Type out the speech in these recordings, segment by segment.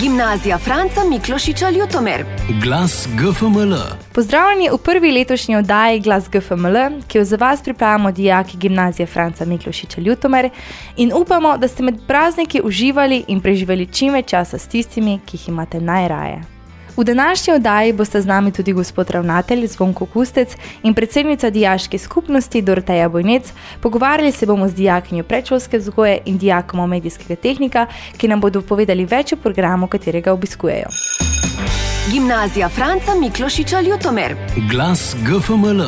Gimnazija Franca Miklošiča Ljutomer. Glas GFML. Pozdravljeni v prvi letošnji oddaji Glas GFML, ki jo za vas pripravljamo dijaki Gimnazije Franca Miklošiča Ljutomer in upamo, da ste med prazniki uživali in preživeli čim več časa s tistimi, ki jih imate najraje. V današnji oddaji boste z nami tudi gospod ravnatelj Zvonko Kustec in predsednica dijaške skupnosti Doroteja Bojnec. Pogovarjali se bomo z dijakinjo predšolske vzgoje in dijakom medijskega tehnika, ki nam bodo povedali več o programu, katerega obiskujejo. Gimnazija Franca Miklošiča Ljutomer. Glas GFML.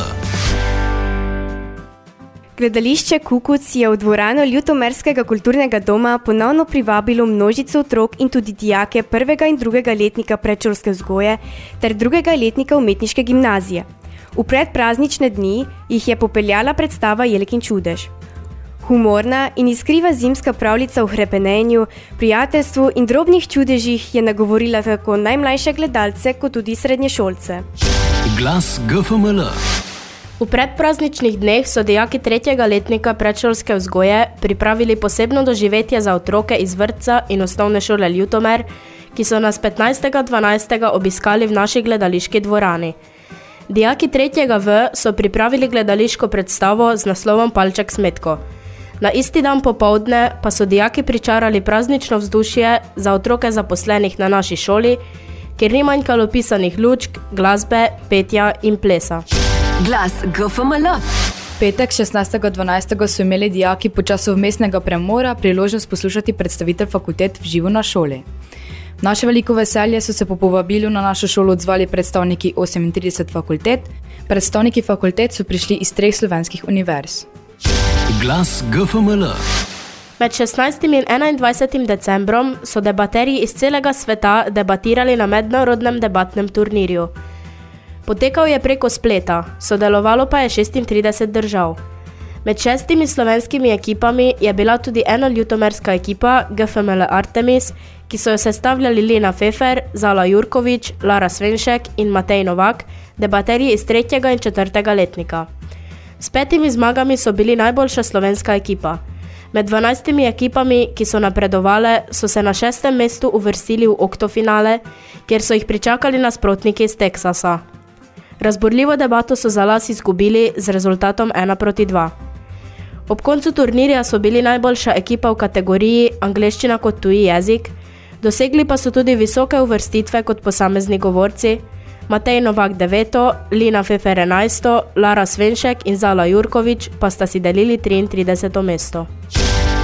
Gledališče Kukuc je v dvorano Ljutomerskega kulturnega doma ponovno privabilo množico otrok in tudi dijake prvega in drugega letnika predšolske vzgoje ter drugega letnika umetniške gimnazije. V predpraznične dni jih je popeljala predstava Jelkin čudež. Humorna in iskriva zimska pravljica o hrepenenju, prijateljstvu in drobnih čudežih je nagovorila tako najmlajše gledalce kot tudi srednješolce. Glas GFML. V predprazničnih dneh so dijaki tretjega letnika predšolske vzgoje pripravili posebno doživetje za otroke iz vrtca in osnovne šole Ljutomer, ki so nas 15.12. obiskali v naši gledališki dvorani. Dijaki tretjega V so pripravili gledališko predstavo z naslovom Palček smetko. Na isti dan popovdne pa so dijaki pričarali praznično vzdušje za otroke zaposlenih na naši šoli, kjer ni manjkalo pisanih lučk, glasbe, petja in plesa. Glas GFML. Petek 16.12. so imeli dijaki po času vmesnega premora priložnost poslušati predstavitev fakultet v živo na šoli. Naše veliko veselje so se po povabilu na našo šolo odzvali predstavniki 38 fakultet. Predstavniki fakultet so prišli iz treh slovenskih univerz. Glas GFML. Med 16. in 21. decembrom so debaterji iz celega sveta debatirali na mednarodnem debatnem turnirju. Potekal je preko spleta, sodelovalo pa je 36 držav. Med šestimi slovenskimi ekipami je bila tudi ena ljutomerska ekipa GFML Artemis, ki so jo sestavljali Lina Fefer, Zala Jurkovič, Lara Svenšek in Matej Novak, debaterji iz tretjega in četrtega letnika. S petimi zmagami so bili najboljša slovenska ekipa. Med 12 ekipami, ki so napredovale, so se na šestem mestu uvrstili v oktofinale, kjer so jih pričakali nasprotniki iz Teksasa. Razborljivo debato so za las izgubili z rezultatom 1 proti 2. Ob koncu turnirja so bili najboljša ekipa v kategoriji angleščina kot tuji jezik, dosegli pa so tudi visoke uvrstitve kot posamezni govorci, Matej Novak 9, Lina Fefer 11, Lara Svenšek in Zala Jurkovič pa sta si delili 33. mesto.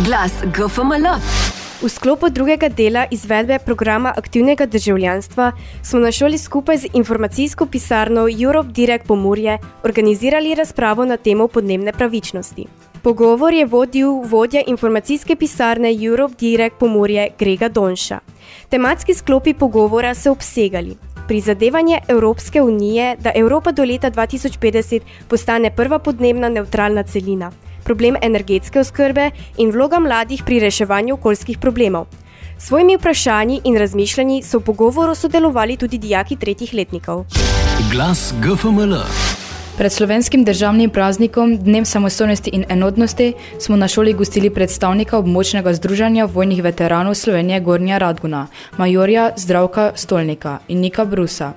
Glas GFML. V sklopu drugega dela izvedbe programa aktivnega državljanstva smo na šoli skupaj z informacijsko pisarno Europe Direct Pomorje organizirali razpravo na temo podnebne pravičnosti. Pogovor je vodil vodja informacijske pisarne Europe Direct Pomorje Grega Donša. Tematski sklopi pogovora so obsegali. Prizadevanje Evropske unije, da Evropa do leta 2050 postane prva podnebna neutralna celina problem energetske oskrbe in vloga mladih pri reševanju okoljskih problemov. S svojimi vprašanji in razmišljanji so v pogovoru sodelovali tudi dijaki tretjih letnikov. Glas GFML. Pred slovenskim državnim praznikom, Dnem samostojnosti in enotnosti, smo na šoli gostili predstavnika območnega združenja vojnih veteranov Slovenije Gornja Radguna, majorja Zdravka Stolnika in Nika Brusa.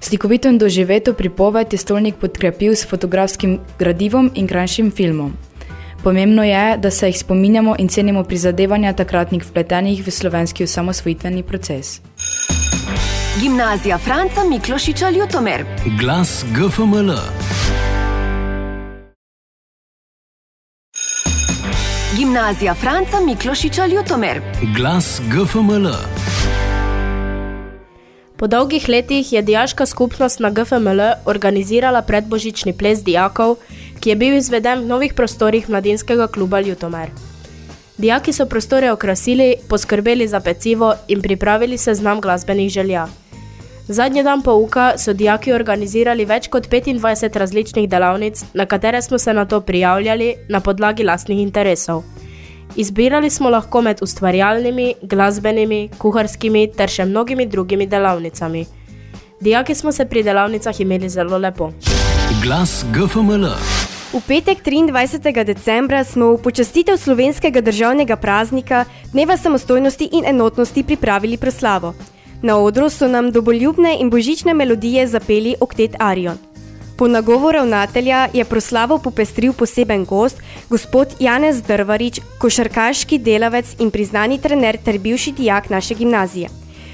Slikovito in doživeto pripoved je Stolnik podkrepil s fotografskim gradivom in krajšim filmom. Pomembno je, da se jih spominjamo in cenimo prizadevanja takratnih vpletenih v slovenski osamosvojitveni proces. Gimnazija Franca Miklošiča Ljutomer. Glas GFML. Gimnazija Franca Miklošiča Ljutomer. Glas GFML. Po dolgih letih je dijaška skupnost na GFML organizirala predbožični ples dijakov, ki je bil izveden v novih prostorih mladinskega kluba Ljutomer. Dijaki so prostore okrasili, poskrbeli za pecivo in pripravili seznam glasbenih želja. Zadnji dan pouka so dijaki organizirali več kot 25 različnih delavnic, na katere smo se na to prijavljali na podlagi lastnih interesov. Izbirali smo lahko med ustvarjalnimi, glasbenimi, kuharskimi ter še mnogimi drugimi delavnicami. Dijaki smo se pri delavnicah imeli zelo lepo. Glas GFML. V petek 23. decembra smo v počastitev slovenskega državnega praznika Dneva samostojnosti in enotnosti pripravili proslavo. Na odru so nam doboljubne in božične melodije zapeli oktet Arion. Po nagovoru ravnatelja je proslavo popestril poseben gost, gospod Janez Drvarič, košarkaški delavec in priznani trener ter bivši dijak naše gimnazije.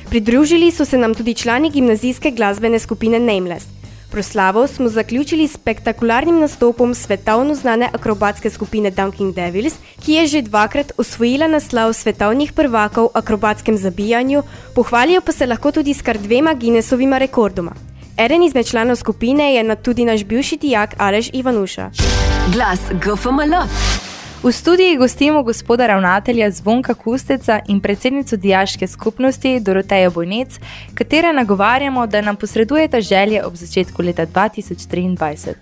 Pridružili so se nam tudi člani gimnazijske glasbene skupine Nameless. Proslavo smo zaključili s spektakularnim nastopom svetovno znane akrobatske skupine Dunking Devils, ki je že dvakrat osvojila naslov svetovnih prvakov v akrobatskem zabijanju, pohvalijo pa se lahko tudi s kar dvema Guinnessovima rekordoma. Eden izmed članov skupine je tudi naš bivši dijak Aleš Ivanuša. Glas GFML. V studiji gostimo gospoda ravnatelja Zvonka Kusteca in predsednico dijaške skupnosti Doroteja Bojnec, katere nagovarjamo, da nam posredujete želje ob začetku leta 2023.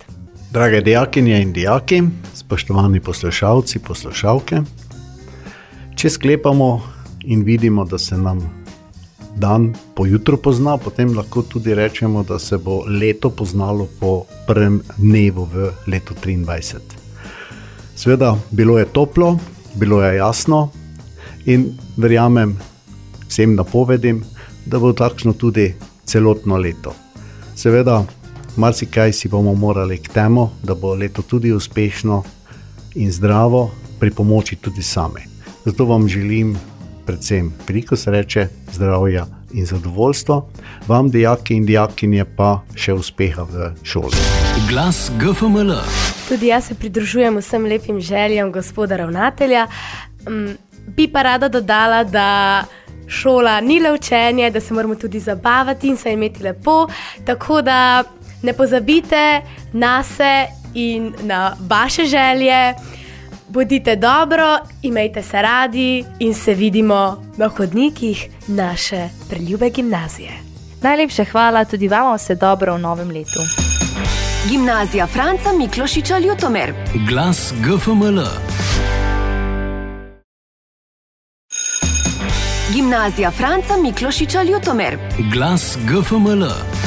Drage dijakinje in dijaki, spoštovani poslušalci, poslušalke, če sklepamo in vidimo, da se nam dan pojutro pozna, potem lahko tudi rečemo, da se bo leto poznalo po prvem dnevu v letu 2023. Sveda, bilo je toplo, bilo je jasno in verjamem vsem napovedim, da bo takšno tudi celotno leto. Seveda, marsikaj si bomo morali k temu, da bo leto tudi uspešno in zdravo, pri pomoči tudi sami. Zato vam želim predvsem veliko sreče, zdravja in zadovoljstva, vam, dijaki in dijakinje, pa še uspeha v šoli. Glas GFML. Tudi jaz se pridružujem vsem lepim željam gospoda ravnatelja. Um, bi pa rada dodala, da šola ni le učenje, da se moramo tudi zabavati in se imeti lepo. Tako da ne pozabite na se in na vaše želje. Bodite dobro, imejte se radi in se vidimo na hodnikih naše preljube gimnazije. Najlepša hvala tudi vam, vse dobro v novem letu. Gimnazija Franca Miklošiča Ljutomer. Glas GFML. Gimnazija Franca Miklošiča Ljutomer. Glas GFML.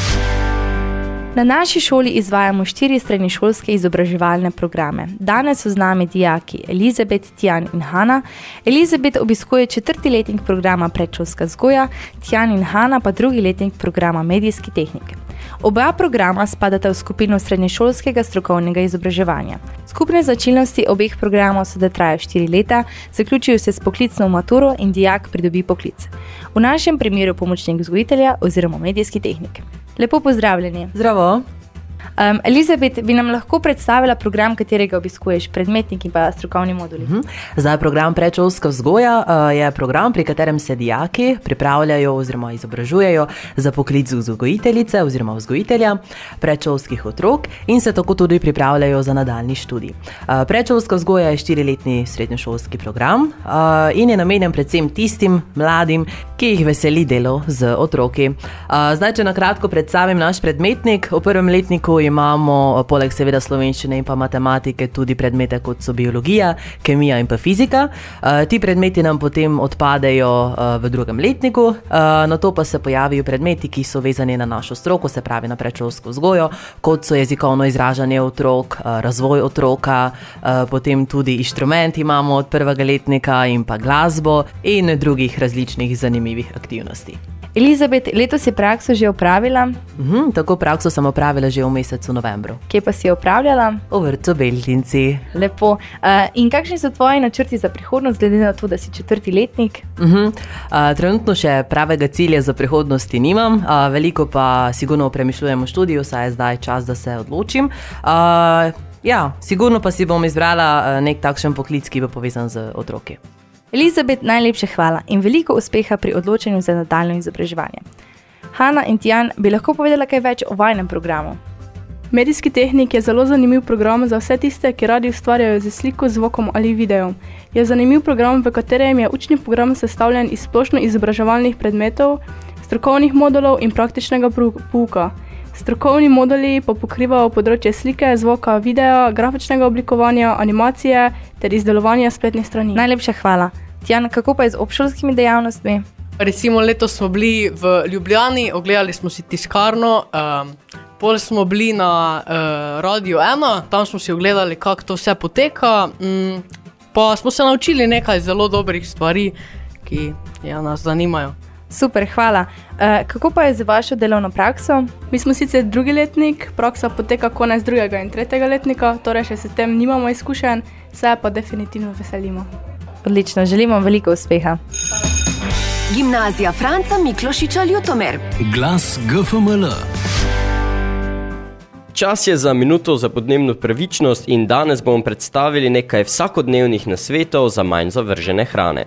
Na naši šoli izvajamo štiri srednješolske izobraževalne programe. Danes so z nami dijaki Elizabet, Tjan in Hanna. Elizabet obiskuje četrti letnik programa predšolska vzgoja, Tjan in Hanna pa drugi letnik programa medijske tehnike. Oba programa spadata v skupino srednješolskega strokovnega izobraževanja. Skupne značilnosti obeh programov so, da trajajo štiri leta, zaključijo se s poklicno maturo in dijak pridobi poklic. V našem primeru pomočnik vzgojitelja oziroma medijski tehnik. Lepo pozdravljeni. Zdravo. Um, Elizabet, bi nam lahko predstavila program, katerega obiskuješ, predmetnik in pa strokovni moduli? Mhm. Zdaj, program predšolska vzgoja uh, je program, pri katerem se dijaki pripravljajo oziroma izobražujejo za poklic vzgojiteljice oziroma vzgojitelja predšolskih otrok in se tako tudi pripravljajo za nadaljni študij. Uh, predšolska vzgoja je štiriletni srednjošolski program uh, in je namenjen predvsem tistim mladim, ki jih veseli delo z otroki. Uh, zdaj, če na kratko predstavim naš predmetnik, v prvem letniku imamo, poleg seveda slovenščine in pa matematike, tudi predmete kot so biologija, kemija in pa fizika. Uh, ti predmeti nam potem odpadejo uh, v drugem letniku, uh, na to pa se pojavijo predmeti, ki so vezani na našo stroko, se pravi na predšolsko vzgojo, kot so jezikovno izražanje otrok, uh, razvoj otroka, uh, potem tudi inštrumenti imamo od prvega letnika in pa glasbo in drugih različnih zanimivih aktivnosti. Elizabet, letos si prakso že opravila. Mhm, tako prakso sem opravila že v mesecu novembru. Kje pa si jo opravljala? V vrtu Beltinci. Lepo. Uh, in kakšni so tvoji načrti za prihodnost, glede na to, da si četrti letnik? Mhm. Uh, trenutno še pravega cilja za prihodnosti nimam, uh, veliko pa sigurno premišljujem v študiju, saj je zdaj čas, da se odločim. Uh, ja, sigurno pa si bom izbrala nek takšen poklic, ki bo povezan z otroki. Elizabet, najlepša hvala in veliko uspeha pri odločanju za nadaljno izobraževanje. Hanna in Tjan, bi lahko povedala kaj več o vajnem programu? Medijski tehnik je zelo zanimiv program za vse tiste, ki radi ustvarjajo z sliko, zvokom ali videom. Je zanimiv program, v katerem je učni program sestavljen iz splošno izobraževalnih predmetov, strokovnih modulov in praktičnega pouka. Strokovni moduli pa pokrivajo področje slike, zvoka, videa, grafičnega oblikovanja, animacije ter izdelovanja spletnih strani. Najlepša hvala. Tjan, kako pa je z obšolskimi dejavnostmi? Recimo letos smo bili v Ljubljani, ogledali smo si tiskarno, um, pol smo bili na uh, Radio 1, tam smo si ogledali, kako to vse poteka. Um, pa smo se naučili nekaj zelo dobrih stvari, ki ja, nas zanimajo. Super, hvala. Uh, kako pa je z vašo delovno prakso? Mi smo sicer drugi letnik, praksa poteka konec drugega in tretjega letnika, torej še s tem nimamo izkušenj, se pa definitivno veselimo. Odlično, želimo veliko uspeha. Gimnazija Franca Miklošiča Ljutomer. Glas GFML. Čas je za minuto za podnebno pravičnost in danes bomo predstavili nekaj vsakodnevnih nasvetov za manj zavržene hrane.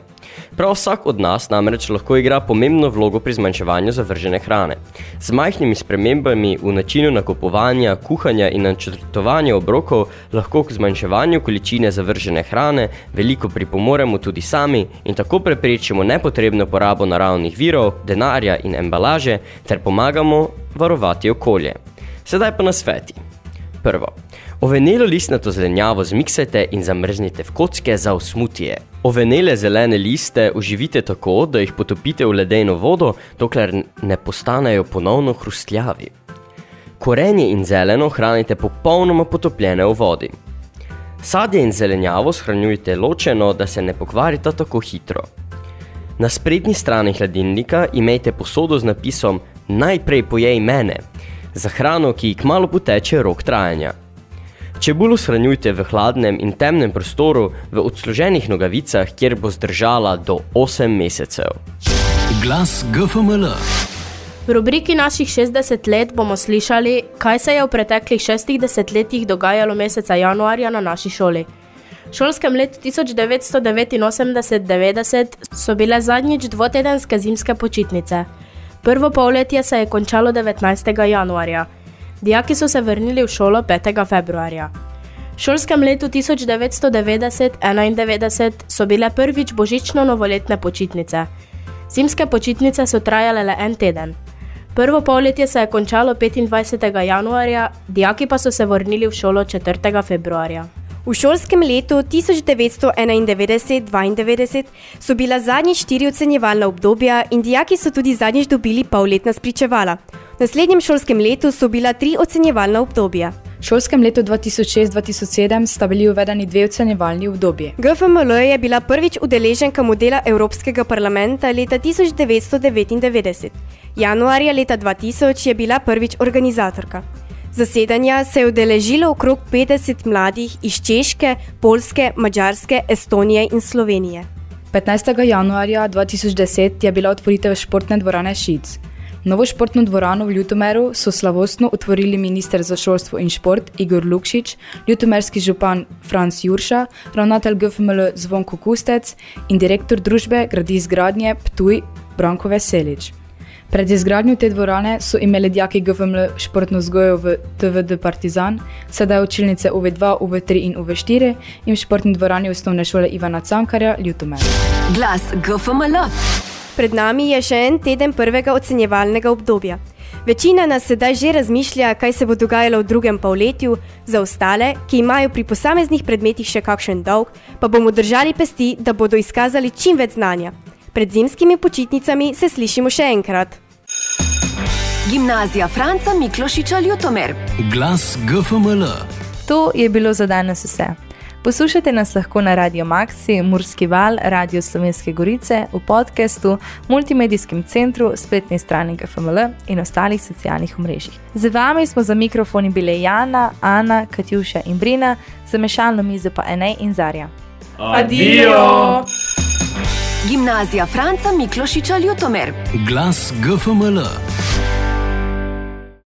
Prav vsak od nas namreč lahko igra pomembno vlogo pri zmanjševanju zavržene hrane. Z majhnimi spremembami v načinu nakupovanja, kuhanja in načrtovanja obrokov lahko k zmanjševanju količine zavržene hrane veliko pripomoremo tudi sami in tako preprečimo nepotrebno porabo naravnih virov, denarja in embalaže ter pomagamo varovati okolje. Sedaj pa na sveti. Prvo. Ovenelo listnato zelenjavo zmiksajte in zamrznite v kocke za osmutije. Ovenele zelene liste uživite tako, da jih potopite v ledeno vodo, dokler ne postanejo ponovno hrustljavi. Korenje in zeleno hranite popolnoma potopljene v vodi. Sadje in zelenjavo shranjujte ločeno, da se ne pokvarita tako hitro. Na sprednji strani hladilnika imejte posodo z napisom Najprej pojej mene, za hrano, ki ji kmalo poteče rok trajanja. Čebulo shranjujte v hladnem in temnem prostoru v odsluženih nogavicah, kjer bo zdržala do 8 mesecev. Glas GFML. V rubriki naših 60 let bomo slišali, kaj se je v preteklih šestih desetletjih dogajalo meseca januarja na naši šoli. V šolskem letu 1989-90 so bile zadnjič dvotedenske zimske počitnice. Prvo polletje se je končalo 19. januarja. Dijaki so se vrnili v šolo 5. februarja. V šolskem letu 1990-91 so bile prvič božično-novoletne počitnice. Zimske počitnice so trajale le en teden. Prvo polletje se je končalo 25. januarja, dijaki pa so se vrnili v šolo 4. februarja. V šolskem letu 1991-92 so bila zadnji štiri ocenjevalna obdobja in dijaki so tudi zadnjič dobili polletna spričevala. V naslednjem šolskem letu so bila tri ocenjevalna obdobja. V šolskem letu 2006-2007 sta bili uvedeni dve ocenjevalni obdobji. GFML je bila prvič udeleženka modela Evropskega parlamenta leta 1999. Januarja leta 2000 je bila prvič organizatorka. Zasedanja se je udeležilo okrog 50 mladih iz Češke, Polske, Mačarske, Estonije in Slovenije. 15. januarja 2010 je bila otvoritev športne dvorane Šic. Novo športno dvorano v Ljutomeru so slavostno otvorili minister za šolstvo in šport Igor Lukšič, ljutomerski župan Franz Jurša, ravnatelj GFML Zvonko Kustec in direktor družbe gradi izgradnje Ptuj Branko Veselič. Pred izgradnjo te dvorane so imeli dijaki GFML športno vzgojo v TVD Partizan, sedaj učilnice UV2, UV3 in UV4 in v športni dvorani osnovne šole Ivana Cankarja, Ljutomer. Glas GFML. Pred nami je še en teden prvega ocenjevalnega obdobja. Večina nas sedaj že razmišlja, kaj se bo dogajalo v drugem polletju, za ostale, ki imajo pri posameznih predmetih še kakšen dolg, pa bomo držali pesti, da bodo izkazali čim več znanja. Pred zimskimi počitnicami se slišimo še enkrat. Gimnazija Franca Miklošiča Ljutomer. Glas GFML. To je bilo za danes vse. Poslušajte nas lahko na Radio Maxi, Murski val, Radio Slovenske Gorice, v podkastu, multimedijskem centru, spletni strani GFML in ostalih socialnih omrežjih. Z vami smo za mikrofoni bile Jana, Ana, Katjuša in Brina, za mešalno mizo pa Enej in Zarja. Adijo! Gimnazija Franca Miklošiča Ljutomer. Glas GFML.